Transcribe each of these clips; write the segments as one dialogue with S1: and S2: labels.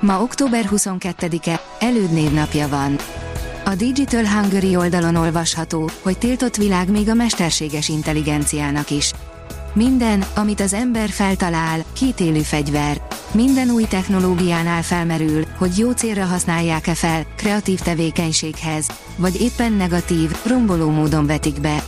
S1: Ma október 22-e, elődnévnapja van. A Digital Hungary oldalon olvasható, hogy tiltott világ még a mesterséges intelligenciának is. Minden, amit az ember feltalál, kitélő fegyver. Minden új technológiánál felmerül, hogy jó célra használják-e fel, kreatív tevékenységhez, vagy éppen negatív, romboló módon vetik be.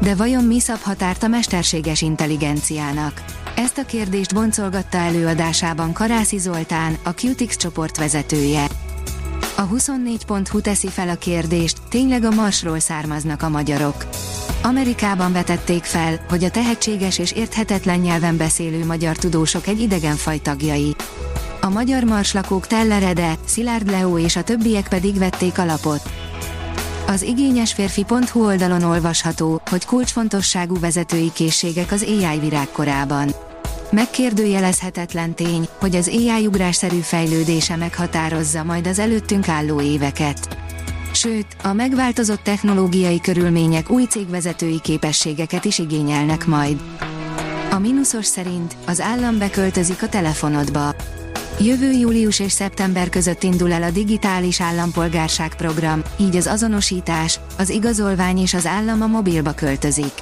S1: De vajon mi szab határt a mesterséges intelligenciának? Ezt a kérdést boncolgatta előadásában Karászi Zoltán, a Qtix csoport vezetője. A 24.hu teszi fel a kérdést, tényleg a Marsról származnak a magyarok. Amerikában vetették fel, hogy a tehetséges és érthetetlen nyelven beszélő magyar tudósok egy idegenfaj tagjai. A magyar marslakók Tellerede, Szilárd Leo és a többiek pedig vették alapot. Az igényesférfi.hu oldalon olvasható, hogy kulcsfontosságú vezetői készségek az AI virágkorában. Megkérdőjelezhetetlen tény, hogy az AI ugrásszerű fejlődése meghatározza majd az előttünk álló éveket. Sőt, a megváltozott technológiai körülmények új cégvezetői képességeket is igényelnek majd. A mínuszos szerint az állam beköltözik a telefonodba. Jövő július és szeptember között indul el a digitális állampolgárság program, így az azonosítás, az igazolvány és az állam a mobilba költözik.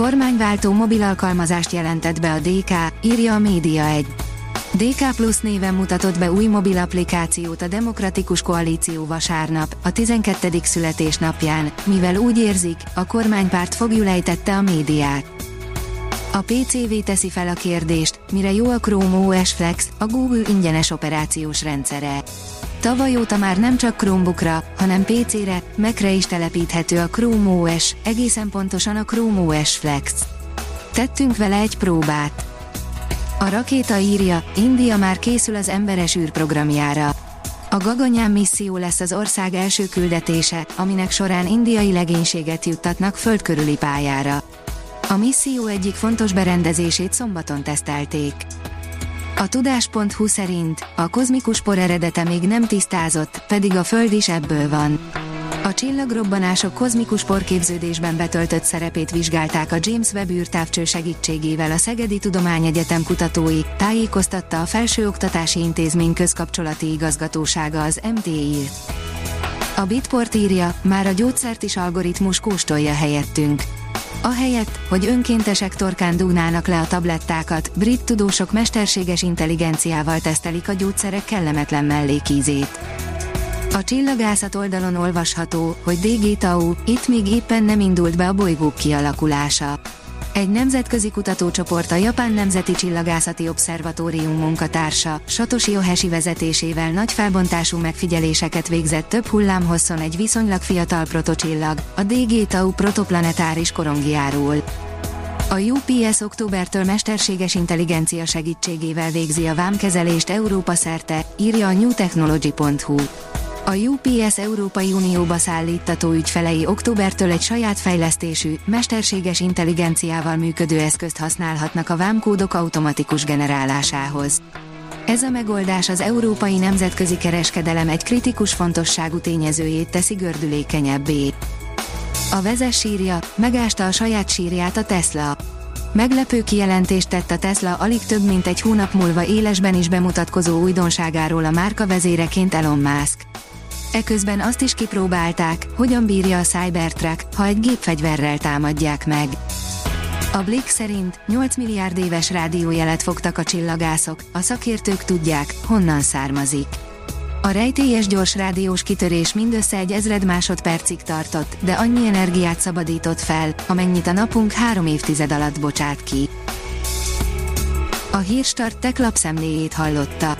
S1: Kormányváltó mobil alkalmazást jelentett be a DK, írja a Média 1. DK Plus néven mutatott be új mobil applikációt a Demokratikus Koalíció vasárnap, a 12. születésnapján, mivel úgy érzik, a kormánypárt fogjulejtette a médiát. A PCV teszi fel a kérdést, mire jó a Chrome OS Flex, a Google ingyenes operációs rendszere. Tavaly óta már nem csak Chromebookra, hanem PC-re, Mac-re is telepíthető a Chrome OS, egészen pontosan a Chrome OS Flex. Tettünk vele egy próbát. A rakéta írja, India már készül az emberes űrprogramjára. A Gaganyám misszió lesz az ország első küldetése, aminek során indiai legénységet juttatnak földkörüli pályára. A misszió egyik fontos berendezését szombaton tesztelték. A tudás.hu szerint a kozmikus por eredete még nem tisztázott, pedig a Föld is ebből van. A csillagrobbanások kozmikus porképződésben betöltött szerepét vizsgálták a James Webb űrtávcső segítségével a Szegedi Tudományegyetem kutatói, tájékoztatta a Felsőoktatási Intézmény közkapcsolati igazgatósága az MTI. A Bitport írja, már a gyógyszert is algoritmus kóstolja helyettünk. Ahelyett, hogy önkéntesek torkán dugnának le a tablettákat, brit tudósok mesterséges intelligenciával tesztelik a gyógyszerek kellemetlen mellékízét. A csillagászat oldalon olvasható, hogy DG Tau, itt még éppen nem indult be a bolygók kialakulása. Egy nemzetközi kutatócsoport a Japán Nemzeti Csillagászati Obszervatórium munkatársa, Satoshi Oheshi vezetésével nagy felbontású megfigyeléseket végzett több hullámhosszon egy viszonylag fiatal protocsillag, a DG Tau protoplanetáris korongjáról. A UPS októbertől mesterséges intelligencia segítségével végzi a vámkezelést Európa szerte, írja a newtechnology.hu. A UPS Európai Unióba szállítató ügyfelei októbertől egy saját fejlesztésű, mesterséges intelligenciával működő eszközt használhatnak a vámkódok automatikus generálásához. Ez a megoldás az európai nemzetközi kereskedelem egy kritikus fontosságú tényezőjét teszi gördülékenyebbé. A vezes sírja, megásta a saját sírját a Tesla. Meglepő kijelentést tett a Tesla alig több mint egy hónap múlva élesben is bemutatkozó újdonságáról a márka vezéreként Elon Musk. Eközben azt is kipróbálták, hogyan bírja a Cybertruck, ha egy gépfegyverrel támadják meg. A Blick szerint 8 milliárd éves rádiójelet fogtak a csillagászok, a szakértők tudják, honnan származik. A rejtélyes gyors rádiós kitörés mindössze egy ezred másodpercig tartott, de annyi energiát szabadított fel, amennyit a napunk három évtized alatt bocsát ki. A Hírstart tech lapszemléjét hallotta.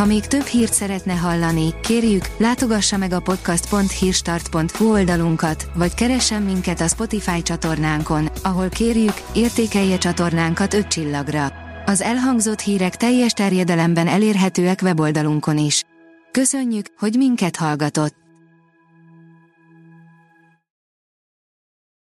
S1: Ha még több hírt szeretne hallani, kérjük, látogassa meg a podcast.hírstart.hu oldalunkat, vagy keressen minket a Spotify csatornánkon, ahol kérjük, értékelje csatornánkat 5 csillagra. Az elhangzott hírek teljes terjedelemben elérhetőek weboldalunkon is. Köszönjük, hogy minket hallgatott!